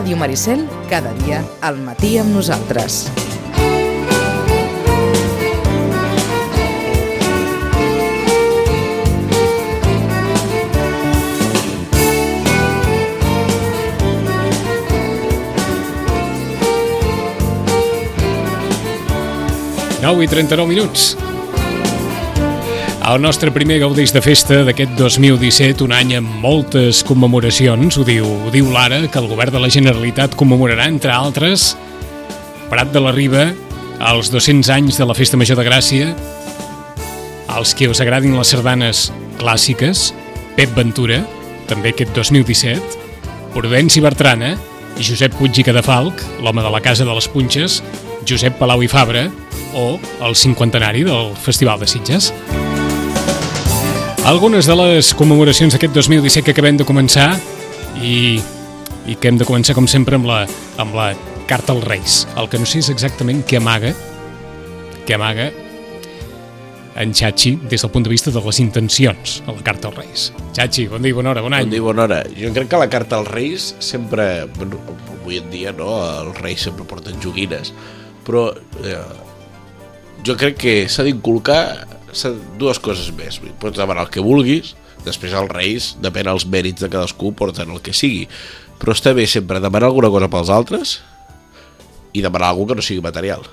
Ràdio Maricel, cada dia al matí amb nosaltres. Nou i 39 minuts. El nostre primer gaudeix de festa d'aquest 2017, un any amb moltes commemoracions, ho diu, ho diu l'ara, que el govern de la Generalitat commemorarà, entre altres, Prat de la Riba, els 200 anys de la Festa Major de Gràcia, els que us agradin les sardanes clàssiques, Pep Ventura, també aquest 2017, Prudenci Bertrana Josep Puig i Cadafalc, l'home de la Casa de les Punxes, Josep Palau i Fabra, o el cinquantenari del Festival de Sitges. Algunes de les commemoracions d'aquest 2017 que acabem de començar i, i que hem de començar, com sempre, amb la, amb la carta als Reis. El que no sé és exactament què amaga, què amaga en Xachi des del punt de vista de les intencions a la carta als Reis. Xachi, bon dia, bona hora, bon any. Bon dia, bona hora. Jo crec que la carta als Reis sempre, bueno, avui en dia, no, els Reis sempre porten joguines, però eh, jo crec que s'ha d'inculcar dues coses més. Pots demanar el que vulguis, després els Reis, depèn dels mèrits de cadascú, porten el que sigui. Però està bé sempre demanar alguna cosa pels altres i demanar alguna que no sigui material.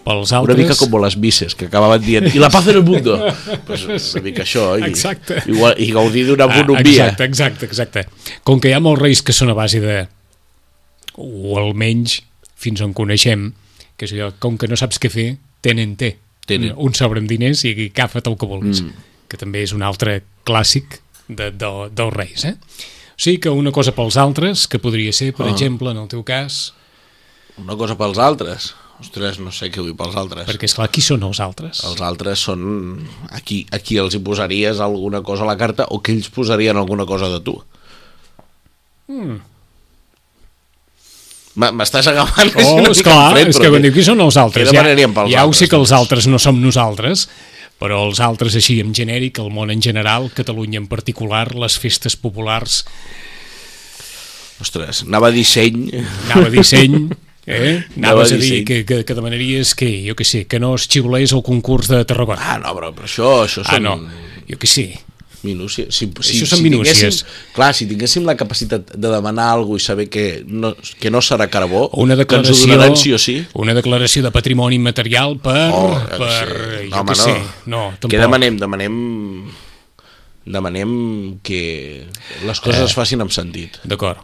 Pels Una altres... mica com les misses, que acabaven dient i la paz en el mundo. pues una mica això. I, Exacte. Igual, I gaudir d'una Ah, bonomia. exacte, exacte, exacte. Com que hi ha molts reis que són a base de... o almenys fins on coneixem, que és allò, com que no saps què fer, tenen té. Tenen. Un sobre amb diners i agafa't el que vulguis. Mm. Que també és un altre clàssic de, de, dels reis, eh? O sigui que una cosa pels altres, que podria ser, per Ah. exemple, en el teu cas, Una cosa pels altres. Ostres, no sé què vull pels altres. perquè, és clar qui són els altres? Els altres són... Aquí, aquí els hi posaries alguna cosa a la carta o que ells posarien alguna cosa de tu. Mm. M'estàs agafant Oh, una és mica clar, fred, és que quan diu qui són els altres, ja, ja ho altres, sé que els doncs? altres no som nosaltres, però els altres així en genèric, el món en general, Catalunya en particular, les festes populars, Ostres, anava a disseny... anava a disseny, eh? Anaves a a dir que, que, que demanaries que, jo que sé, que no es xiulés el concurs de Tarragona. Ah, no, però, però això, això Ah, són... no, jo que sé. Minúcies. Si, si, Això són si minúcies. Clar, si tinguéssim la capacitat de demanar alguna i saber que no, que no serà carbó, Una que ens ho declaració, donaran sí o sí, una declaració de patrimoni material per... Oh, per sí. jo home, que sé. No, tampoc. Què demanem? Demanem demanem que les coses Eh. es facin amb sentit. D'acord.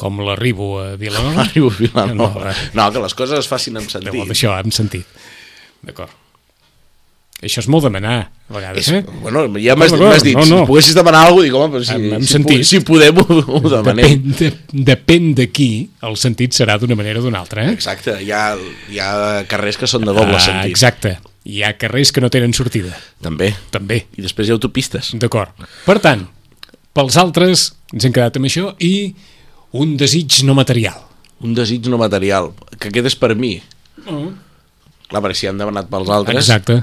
Com l'arribo a Vilanova? Arribo a Vilanova. No, eh. No, que les coses es facin amb sentit. Llavors, això, hem sentit. D'acord. Això és molt demanar, a vegades, És, eh? bueno, ja m'has No, dit, no, no. si poguessis demanar alguna cosa, dic, home, però si, Hem- hem si, sentit. si podem, ho, ho demanem. Depèn de, depèn de qui, el sentit serà d'una manera o d'una altra, eh? Exacte, hi ha, hi ha carrers que són de doble Ah, sentit. exacte. Hi ha carrers que no tenen sortida, També. també. I després hi ha autopistes. D'acord. Per tant, pels altres, ens hem quedat amb això, i un desig no material. Un desig no material, que aquest és per mi. Oh. Clar, perquè si han demanat pels altres... Exacte.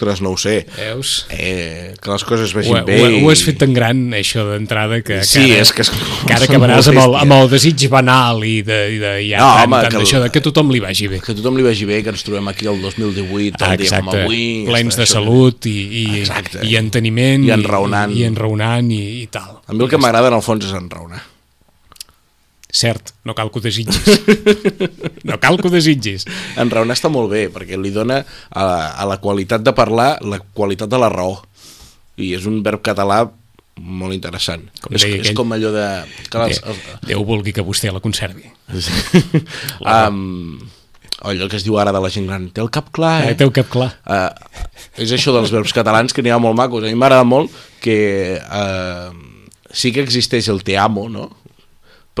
Ostres, no ho sé. Veus? Eh, que les coses Ho, vagin ho, bé. ho i- has fet tan gran, això d'entrada, que, Sí, que ara, és que és- que ara acabaràs amb el, amb el desig banal i de, i de ja No, tant, home, tant d'això de que tothom li vagi bé. Que tothom li vagi bé, que ens trobem aquí el 2018, Ah, el dia com avui... plens de això- salut i, i, Exacte. i enteniment I enraonant. i, i enraonant i, i tal. A mi el que m'agrada en el fons és enraonar. Cert, no cal que ho desitgis. no cal que ho desitgis. Enraonar està molt bé, perquè li dona a la, a la qualitat de parlar la qualitat de la raó. I és un verb català molt interessant. Com és, deia és aquell- com allò de... Que les, Déu, Déu vulgui que vostè la conservi. um, allò que es diu ara de la gent gran, té el cap clar, Eh, eh? té el cap clar. Uh, és això dels verbs catalans que n'hi ha molt macos. A mi m'agrada molt que uh, sí que existeix el te amo, no?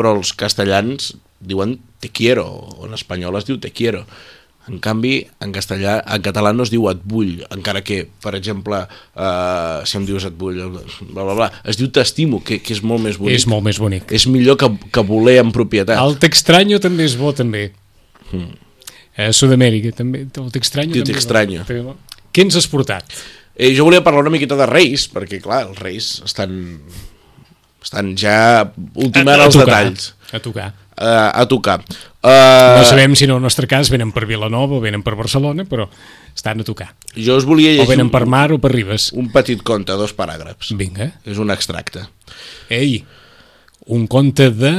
Però els castellans diuen te quiero, o en espanyol es diu te quiero. En canvi, en castellà, en català no es diu et vull, encara que, per exemple, uh, si em dius et vull, bla, bla, bla, es diu t'estimo, que, que és molt més bonic. És molt més bonic. és millor que, que voler en propietat. El t'extranyo també és bo, també. A Sud-amèrica, també. El t'extranyo també t'extranyo. Què ens has portat? Eh, jo volia parlar una miqueta de Reis, perquè, clar, els Reis estan Estan ja ultimant A- a els tocar, detalls. A tocar. Uh, a tocar. Uh, No sabem si en el nostre cas venen per Vilanova o venen per Barcelona, però estan a tocar. Jo us volia O llegir venen per mar o per Ribes. un petit conte, dos paràgrafs. Vinga. És un extracte. Ei, un conte de...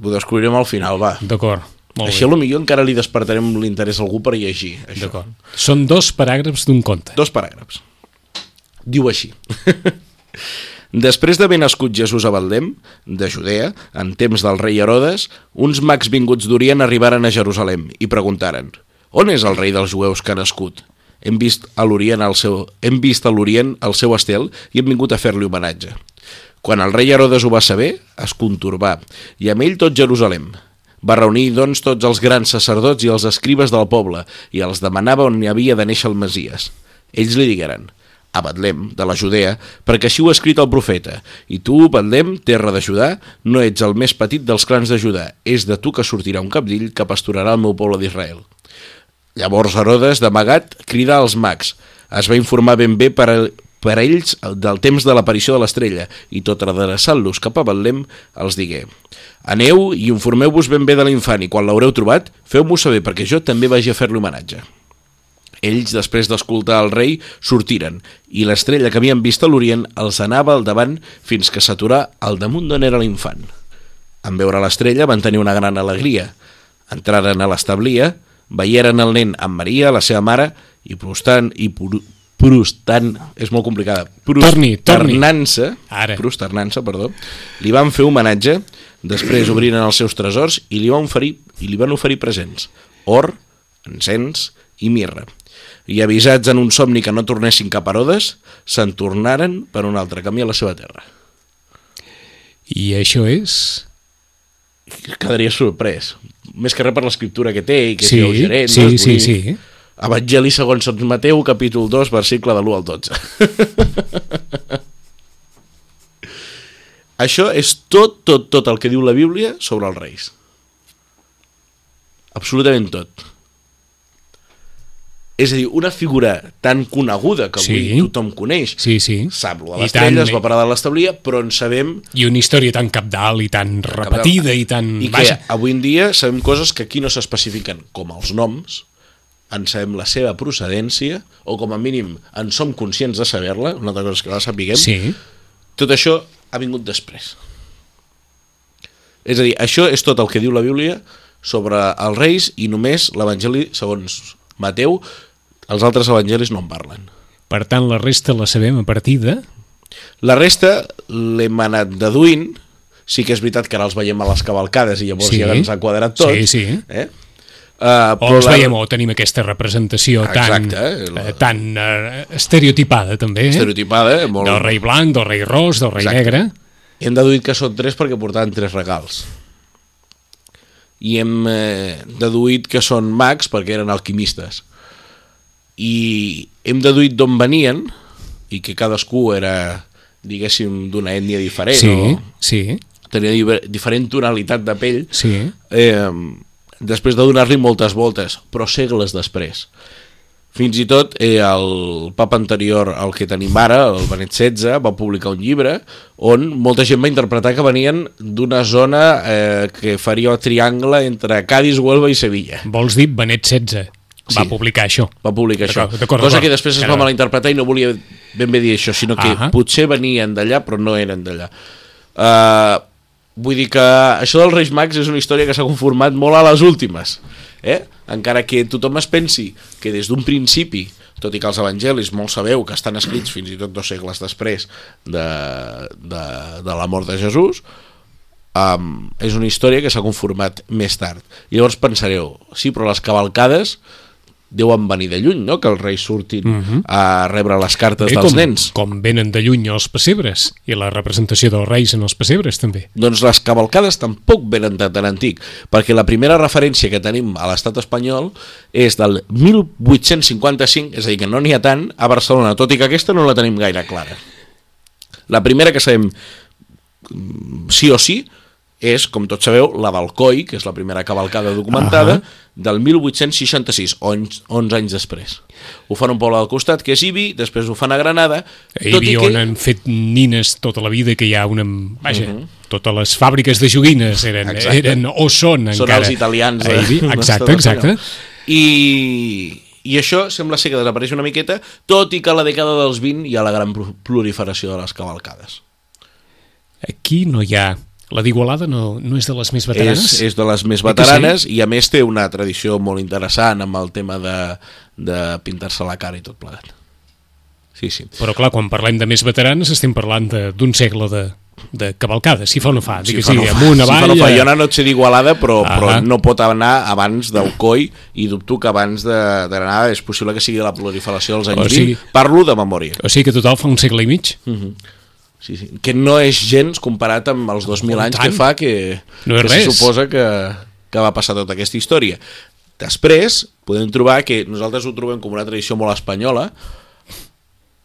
Ho descobrirem al final, va. D'acord, molt Així bé. millor encara li despertarem l'interès a algú per llegir. Això. D'acord. Són dos paràgrafs d'un conte. Dos paràgrafs. Diu així. Després d'haver nascut Jesús a Betlem, de Judea, en temps del rei Herodes, uns mags vinguts d'Orient arribaren a Jerusalem i preguntaren «On és el rei dels jueus que ha nascut?» Hem vist a l'Orient el seu, hem vist a l'Orient el seu estel i hem vingut a fer-li homenatge. Quan el rei Herodes ho va saber, es conturbà, i amb ell tot Jerusalem. Va reunir, doncs, tots els grans sacerdots i els escribes del poble i els demanava on hi havia de néixer el Masies. Ells li digueren, a Betlem, de la Judea, perquè així ho ha escrit el profeta. I tu, Betlem, terra de Judà, no ets el més petit dels clans de Judà. És de tu que sortirà un capdill que pasturarà el meu poble d'Israel. Llavors Herodes, d'amagat, crida als mags. Es va informar ben bé per, a, per a ells del temps de l'aparició de l'estrella i tot adreçant-los cap a Betlem els digué Aneu i informeu-vos ben bé de l'infant i quan l'haureu trobat, feu-m'ho saber perquè jo també vagi a fer-li homenatge. Ells, després d'escoltar el rei, sortiren, i l'estrella que havien vist a l'Orient els anava al davant fins que s'aturà al damunt d'on era l'infant. En veure l'estrella van tenir una gran alegria. Entraren a l'establia, veieren el nen amb Maria, la seva mare, i prostant i pru- prostant, és molt complicada, prosternant-se, prosternant-se, perdó, li van fer homenatge, després obriren els seus tresors i li van oferir, i li van oferir presents, or, encens i mirra. I avisats en un somni que no tornessin cap a Herodes, se'n tornaren per un altre camí a la seva terra. I això és... Quedaria sorprès. Més que res per l'escriptura que té i que Sí, és lleugeret. sí, no? sí, dir, sí. Evangeli segons Sant Mateu, capítol 2, versicle de l'1 al 12. Això és tot, tot, tot el que diu la Bíblia sobre els reis. Absolutament tot. És a dir, una figura tan coneguda que avui Sí. tothom coneix, Sí, sí. sap lo de I l'estrella, es va parar de l'establia, però en sabem I una història tan capdalt i tan repetida i tan... i que Vaja, avui en dia sabem coses que aquí no s'especifiquen, com els noms, en sabem la seva procedència, o com a mínim en som conscients de saber-la, una altra cosa és que la sapiguem, sí. tot això ha vingut després. És a dir, això és tot el que diu la Bíblia sobre els reis i només l'Evangeli, segons Mateu, els altres evangelis no en parlen. Per tant, la resta la sabem a partir de... La resta l'hem anat deduint, sí que és veritat que ara els veiem a les cavalcades i llavors Sí. ja ens ha quadrat tot. Sí, sí. Eh? Uh, O els veiem o tenim aquesta representació tan, Exacte, eh, la- eh, tan eh, estereotipada, també, eh? estereotipada, eh? molt... Del rei blanc, del rei ros, del rei Exacte. negre. Hem deduït que són tres perquè portaven tres regals. I hem eh, deduït que són mags perquè eren alquimistes. I hem deduït d'on venien i que cadascú era, diguéssim, d'una ètnia diferent Sí, o sí, tenia diver- diferent tonalitat de pell sí. eh, després de donar-li moltes voltes, però segles després. Fins i tot eh, el papa anterior al que tenim ara, el Benet XVI, va publicar un llibre on molta gent va interpretar que venien d'una zona eh, que faria el triangle entre Cádiz, Huelva i Sevilla. Vols dir Benet XVI? Va Sí. publicar això. Va publicar això. Cosa que després es va malinterpretar i no volia ben bé dir això, sinó que Ahà. potser venien d'allà però no eren d'allà. Uh, vull dir que això dels Reis Mags és una història que s'ha conformat molt a les últimes. Eh? Encara que tothom es pensi que des d'un principi, tot i que els evangelis molt sabeu que estan escrits fins i tot dos segles després de, de, de la mort de Jesús, um, és una història que s'ha conformat més tard. I llavors pensareu, sí, però les cavalcades deuen venir de lluny, no?, que els reis surtin uh -huh. a rebre les cartes Bé, dels com, nens. com venen de lluny els pessebres i la representació dels reis en els pessebres també. Doncs les cavalcades tampoc venen de tan antic, perquè la primera referència que tenim a l'estat espanyol és del 1855, és a dir, que no n'hi ha tant, a Barcelona, tot i que aquesta no la tenim gaire clara. La primera que sabem mm, sí o sí és, com tots sabeu, la d'Alcoi, que és la primera cavalcada documentada, uh -huh. del 1866, 11, 11 anys després. Ho fan a un poble del costat, que és Ibi, després ho fan a Granada... A Ibi, on que... han fet nines tota la vida, que hi ha una... Vaja, uh -huh. totes les fàbriques de joguines eren, eren o són, són encara. Són els italians. A Ibi, exacte, exacte. I, i això sembla ser que desapareix una miqueta, tot i que a la dècada dels 20 hi ha la gran proliferació de les cavalcades. Aquí no hi ha la d'Igualada no, no és de les més veteranes? És, és de les més veteranes sí? i a més té una tradició molt interessant amb el tema de, de pintar-se la cara i tot plegat. Sí, sí. Però clar, quan parlem de més veteranes estem parlant d'un segle de, de cavalcada, si fa o no fa, si fa, sí, no fa. amunt, avall... Si fa no fa, jo no et sé d'Igualada, però, ah però no pot anar abans del coi i dubto que abans de, de Granada és possible que sigui la proliferació dels anys o sigui, 20. Parlo de memòria. O sigui que total fa un segle i mig? Uh -huh. Sí, sí. Que no és gens comparat amb els 2.000 oh, anys tant. que fa que, no que se suposa que, que va passar tota aquesta història. Després podem trobar que nosaltres ho trobem com una tradició molt espanyola,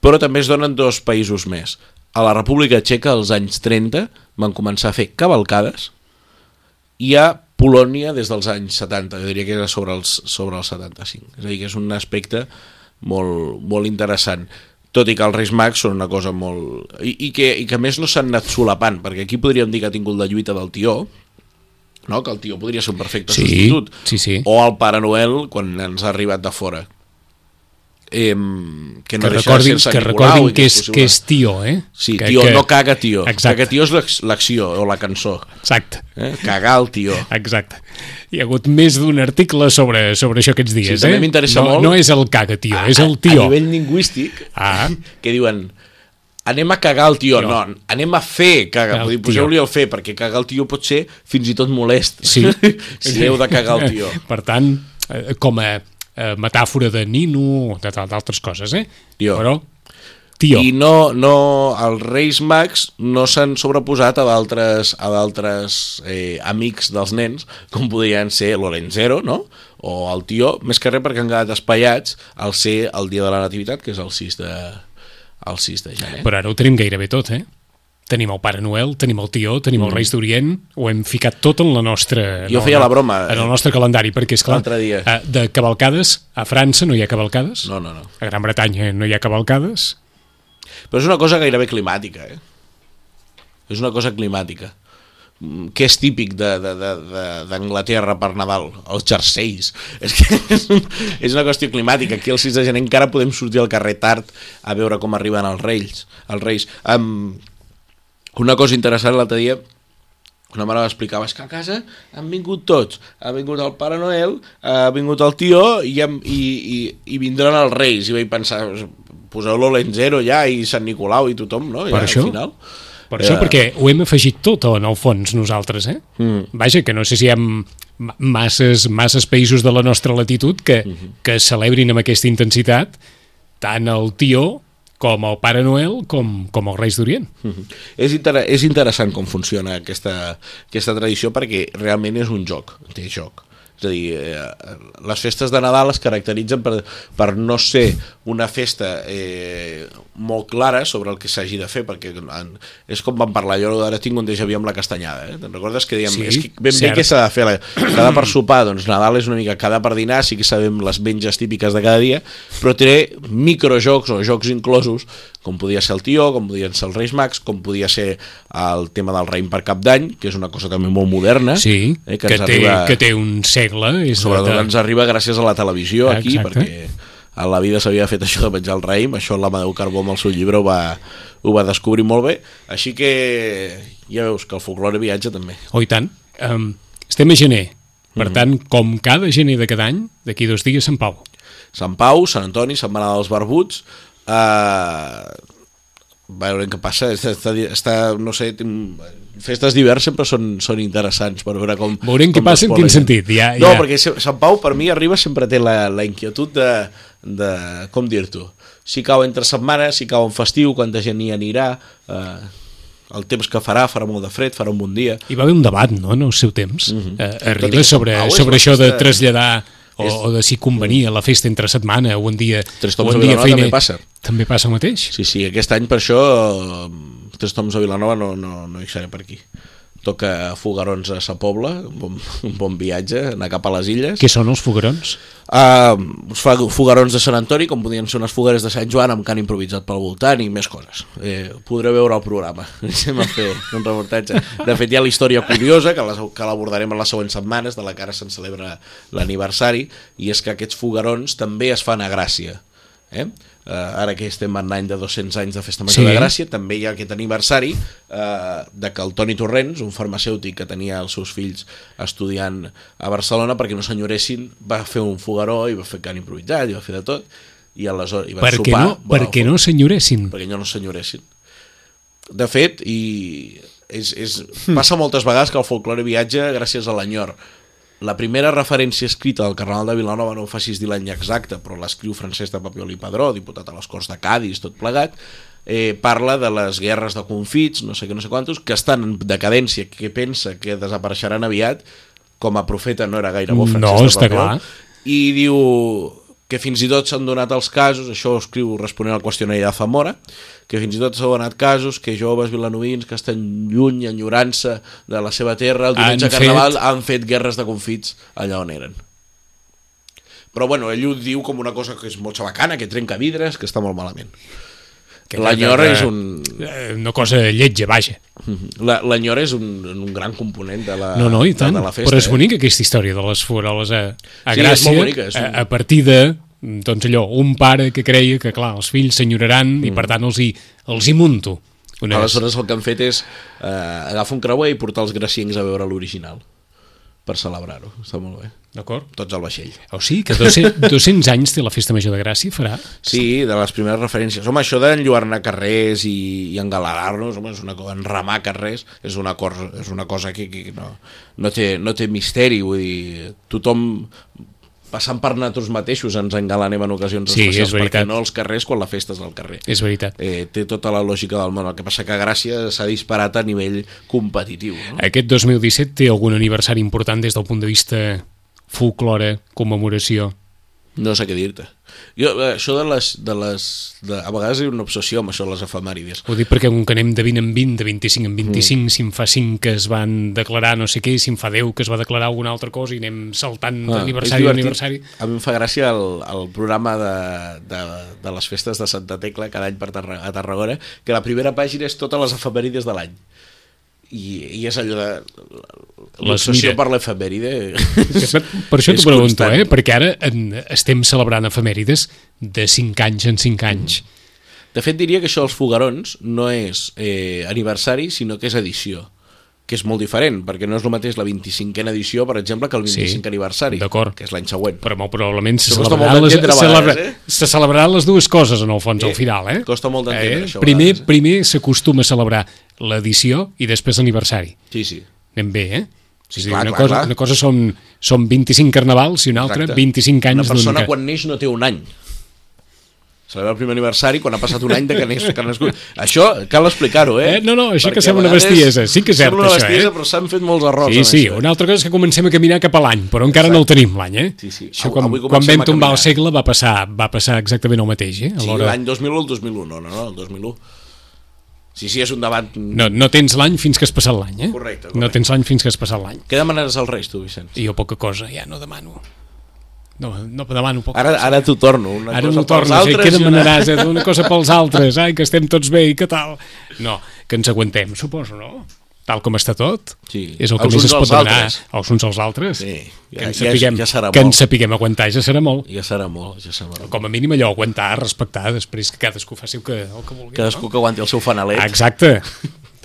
però també es donen dos països més. A la República Txeca, als anys 30, van començar a fer cavalcades i a Polònia des dels anys 70, jo diria que era sobre els, sobre els 75. És a dir, que és un aspecte molt, molt interessant tot i que els Reis Mags són una cosa molt... I, i, que, i que a més no s'han anat solapant, perquè aquí podríem dir que ha tingut la lluita del tió, no? que el tió podria ser un perfecte sí, substitut, sí, sí. o el Pare Noel quan ens ha arribat de fora eh, que no que recordin, que recordin que, és, que és tio, eh? Sí, que, tio, que... no caga tio. Exacte. Caga tio és l'acció o la cançó. Exacte. Eh? Cagar el tio. Exacte. Hi ha hagut més d'un article sobre, sobre això aquests dies, sí, eh? m'interessa no, molt. No és el caga tio, a, és el tio. A nivell lingüístic, ah. que diuen anem a cagar el tio, no, no anem a fer cagar, el poseu-li el fer, perquè cagar el tio pot ser fins i tot molest, sí. si heu de cagar el tio. Per tant, eh, com a eh, metàfora de nino, d'altres coses, eh? Tio. Però, tio. I no, no, els Reis Mags no s'han sobreposat a d'altres a d'altres eh, amics dels nens, com podrien ser l'Orenzero, no? o el tio, més que res perquè han quedat espaiats al ser el dia de la nativitat, que és el 6 de, el 6 de gener. Però ara ho tenim gairebé tot, eh? Tenim el Pare Noel, tenim el Tió, tenim mm. els Reis d'Orient, ho hem ficat tot en la nostra... Jo feia la broma. En el nostre calendari, perquè, és clar, dia. Eh, de cavalcades, a França no hi ha cavalcades, no, no, no. a Gran Bretanya no hi ha cavalcades... Però és una cosa gairebé climàtica, eh? És una cosa climàtica mm, que és típic d'Anglaterra per Nadal, els jerseis. És, que és, un, és una qüestió climàtica. Aquí el 6 de gener encara podem sortir al carrer tard a veure com arriben els reis. Els reis. Um, una cosa interessant l'altre dia, una mare m'explicava, és que a casa han vingut tots, ha vingut el Pare Noel, ha vingut el tio i, i, i, i vindran els reis, i vaig pensar, poseu l'Olenzero ja i Sant Nicolau i tothom, no? Per ja, això? Al final. Per això, perquè ho hem afegit tot en el fons nosaltres, eh? Mm. Vaja, que no sé si hi ha masses, masses països de la nostra latitud que, mm -hmm. que celebrin amb aquesta intensitat tant el tio com el Pare Noel com, com els Reis d'Orient. Mm -hmm. és, inter és interessant com funciona aquesta, aquesta tradició perquè realment és un joc, té joc. És a dir, eh, les festes de Nadal es caracteritzen per, per no ser una festa eh, molt clara sobre el que s'hagi de fer, perquè en, és com vam parlar, jo ara tinc un déjà vu amb la castanyada, eh? te'n recordes que dèiem, sí, és que ben cert. bé què s'ha de fer, la, cada per sopar, doncs Nadal és una mica cada per dinar, sí que sabem les menges típiques de cada dia, però té microjocs o jocs inclosos, com podia ser el Tió, com podien ser els Reis Mags, com podia ser el tema del raïm per cap d'any, que és una cosa també molt moderna. Sí, eh, que, que, té, arriba, que té un segle. És sobretot de... ens arriba gràcies a la televisió aquí, Exacte. perquè a la vida s'havia fet això de menjar el raïm, això l'Amadeu Carbó amb el seu llibre ho va, ho va descobrir molt bé, així que ja veus que el folklore viatja també. Oh, i tant. Um, estem a gener, per mm -hmm. tant, com cada gener de cada any, d'aquí dos dies Sant Pau. Sant Pau, Sant Antoni, Setmana dels Barbuts, eh, veurem què passa està, està, no sé festes d'hivern sempre són, són interessants per veure com... Veurem què passa en quin sentit ja, no, ja. perquè Sant Pau per mi arriba sempre té la, la inquietud de, de com dir-t'ho, si cau entre setmanes, si cau en festiu, quanta gent hi anirà, eh, el temps que farà, farà molt de fred, farà un bon dia. Hi va haver un debat, no?, en el seu temps. Mm -hmm. eh, arriba sobre, sobre això de traslladar o, és... o de si convenia la festa entre setmana o un dia, o un dia feina. també passa. També passa el mateix? Sí, sí, aquest any per això Tres toms a Vilanova no, no, no hi seré per aquí toca Fogarons a Sa Pobla, un bon, un bon viatge, anar cap a les illes. Què són els fogarons? Uh, uns fa- fogarons de Sant Antoni, com podien ser unes fogueres de Sant Joan amb cant improvisat pel voltant i més coses. Eh, podreu veure el programa. Anem a fer un reportatge. De fet, hi ha la història curiosa, que la- que l'abordarem en les següents setmanes, de la que ara se'n celebra l'aniversari, i és que aquests fogarons també es fan a Gràcia. Eh? Uh, ara que estem en l'any de 200 anys de Festa Major Sí. de Gràcia, també hi ha aquest aniversari uh, de que el Toni Torrents, un farmacèutic que tenia els seus fills estudiant a Barcelona perquè no s'enyoressin, va fer un fogaró i va fer cant improvisat i va fer de tot i aleshores i van Per què sopar no, per què no s'enyoressin? perquè no s'enyoressin de fet i és, és, passa moltes vegades que el folklore viatja gràcies a l'enyor la primera referència escrita del Carnaval de Vilanova no em facis dir l'any exacte, però l'escriu Francesc de Papiol i Padró, diputat a les Corts de Cádiz, tot plegat, eh, parla de les guerres de confits, no sé què, no sé quantos, que estan en decadència, que pensa que desapareixeran aviat, com a profeta no era gaire bo Francesc No, de Papiol, clar. i diu que fins i tot s'han donat els casos, això ho escriu responent al qüestionari de Zamora, que fins i tot s'han donat casos que joves vilanovins que estan lluny, enyorant-se de la seva terra, el diumenge Han Carnaval, fet- han fet guerres de confits allà on eren. Però bueno, ell ho diu com una cosa que és molt xabacana, que trenca vidres, que està molt malament. Que- L'enyor que- és un... Eh, Una cosa lletja, vaja. La- L'enyor és un, un gran component de la, No, no, i de, tant. de la festa. Però és eh? bonica aquesta història de les fueroles a, a Sí, Gràcia, bonica, un- a, a partir de doncs allò, un pare que creia que clar, els fills s'enyoraran i per tant els hi, els hi munto. Mm. Aleshores el que han fet és eh, agafar un creuer i portar els graciencs a veure l'original per celebrar-ho, està molt bé D'acord? tots al vaixell O sigui que 200, 200 anys té la Festa Major de Gràcia, farà? Sí, de les primeres referències. Home, això d'enlluernar carrers i, i engaladar-nos, home, és una cosa, enramar carrers, és una cosa, és una cosa que, que no, no, té, no té misteri, vull dir, tothom passant per nosaltres mateixos ens engalanem en ocasions Sí, especials, perquè no els carrers quan la festa és del carrer. És veritat. Eh, té tota la lògica del món, el que passa que Gràcia s'ha disparat a nivell competitiu. No? Aquest 2017 té algun aniversari important des del punt de vista folklore, commemoració? No sé què dir-te. Jo, eh, això de les, de les de, a vegades hi ha una obsessió amb això les efemèrides. Ho dic perquè com que anem de 20 en 20, de 25 en 25, mm. si en fa 5 que es van declarar no sé què, si en fa 10 que es va declarar alguna altra cosa i anem saltant Ah, d'aniversari a aniversari. A mi em fa gràcia el, el programa de, de, de les festes de Santa Tecla cada any per Tarra, a Tarragona, que la primera pàgina és totes les efemèrides de l'any. I, I és allò de l'obsessió per l'efemèride. Per, per això t'ho pregunto, constant. eh? perquè ara en, estem celebrant efemèrides de 5 anys en 5 anys. De fet, diria que això dels fogarons no és eh, aniversari, sinó que és edició que és molt diferent, perquè no és el mateix la 25a edició, per exemple, que el 25 Sí, aniversari, que és l'any següent. Però molt probablement se Això celebraran, les, celebra, eh? se celebraran les dues coses en el fons, Eh, al final. Eh? costa molt d'entendre, això, a Primer, vegades, eh? primer s'acostuma a celebrar l'edició i després l'aniversari. Sí, sí. Anem bé, eh? Sí, dir, clar, una, clar, cosa, clar. una cosa són, són 25 carnavals i una altra Exacte. 25 anys Una persona quan neix no té un any. Celebra el primer aniversari quan ha passat un any de que, neix, que nascut. Això cal explicar-ho, eh? Eh, no, no, això que Perquè sembla a una bestiesa. Sí que és cert, sembla una això, eh? però s'han fet molts errors. Sí, sí, això. una altra cosa és que comencem a caminar cap a l'any, però encara no el tenim l'any, eh? Sí, sí. Això quan, avui quan vam tombar el segle va passar, va passar exactament el mateix, eh? Sí, l'any 2001 o el 2001, no, no, no, el 2001. Sí, sí, és un debat... no, no tens l'any fins que has passat l'any, eh? Correcte, No correcte. tens l'any fins que has passat l'any. Què demanaràs als Reis, tu, Vicenç? Jo poca cosa, ja no demano. No, no demano poca Ara, ara t'ho torno. Una Ara cosa no eh? altres què demanaràs? Eh? Una cosa pels altres, ai, que estem tots bé i què tal? No, que ens aguantem, suposo, no? Tal com està tot. Sí. És el que Els més es pot demanar. altres. Els uns als altres. Sí, que ja- ens ja- sapiguem, ja serà que ens sapiguem aguantar, ja serà molt. Ja serà molt, ja serà molt. Com a mínim allò, aguantar, respectar, després que cadascú faci el que, el que vulgui. Cadascú que aguanti el seu fanalet. Exacte,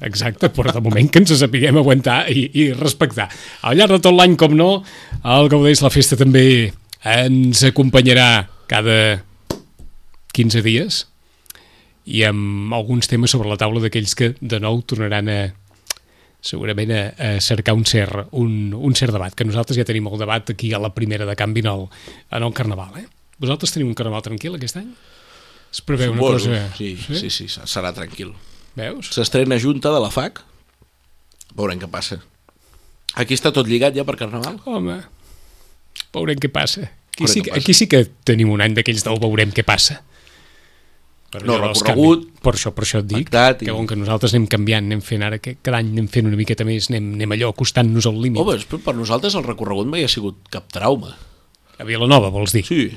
exacte, però de moment que ens sapiguem aguantar i, i respectar. Al llarg de tot l'any, com no, el Gaudeix la Festa també ens acompanyarà cada 15 dies i amb alguns temes sobre la taula d'aquells que de nou tornaran a segurament a, a cercar un cert, un, un cert debat, que nosaltres ja tenim el debat aquí a la primera de canvi en el, en el Carnaval. Eh? Vosaltres teniu un Carnaval tranquil aquest any? Es preveu una Suposo. cosa... Sí, sí, sí, sí, serà tranquil. Veus? S'estrena junta de la FAC. Veurem què passa. Aquí està tot lligat ja per Carnaval? Home, veurem què passa. Aquí sí, que- aquí sí que tenim un any d'aquells del veurem què passa. Per no recorregut, canvis. Per això, per això et dic, pactat que, bon, que nosaltres anem canviant, anem fent ara, que cada any anem fent una miqueta més, anem, anem allò acostant-nos al límit. Home, però per nosaltres el recorregut mai ha sigut cap trauma. A Vilanova, vols dir? Sí,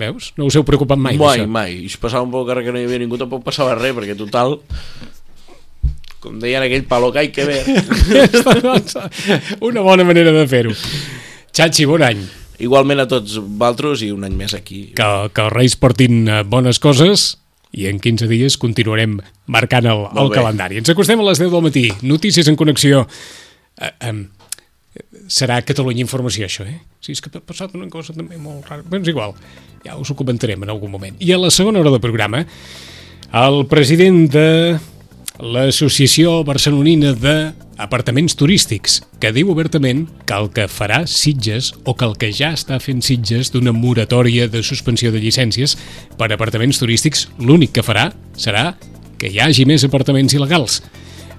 Veus? No us heu preocupat mai, mai, mai. I si passava un poc carrer que no hi havia ningú tampoc passava res, perquè total, com deien aquell palo que hay que ver. Una bona manera de fer-ho. Xachi, bon any. Igualment a tots vosaltres i un any més aquí. Que, que els Reis portin eh, bones coses i en 15 dies continuarem marcant el, el calendari. Ens acostem a les 10 del matí. Notícies en connexió. Eh, eh, serà Catalunya Informació, això, eh? Si és que ha passat una cosa també molt rara. Bé, és igual, ja us ho comentarem en algun moment. I a la segona hora del programa, el president de l'Associació Barcelonina d'Apartaments Turístics, que diu obertament que el que farà Sitges, o que el que ja està fent Sitges d'una moratòria de suspensió de llicències per apartaments turístics, l'únic que farà serà que hi hagi més apartaments il·legals.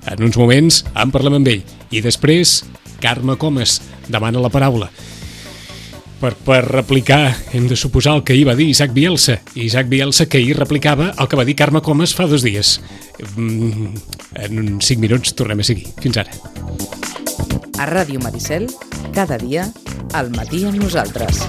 En uns moments en parlem amb ell. I després, Carme Comas demana la paraula per, per replicar, hem de suposar el que ahir va dir Isaac Bielsa. Isaac Bielsa que ahir replicava el que va dir Carme Comas fa dos dies. Mm, En uns 5 minuts tornem a seguir. Fins ara. A Ràdio Maricel, cada dia, al matí amb nosaltres.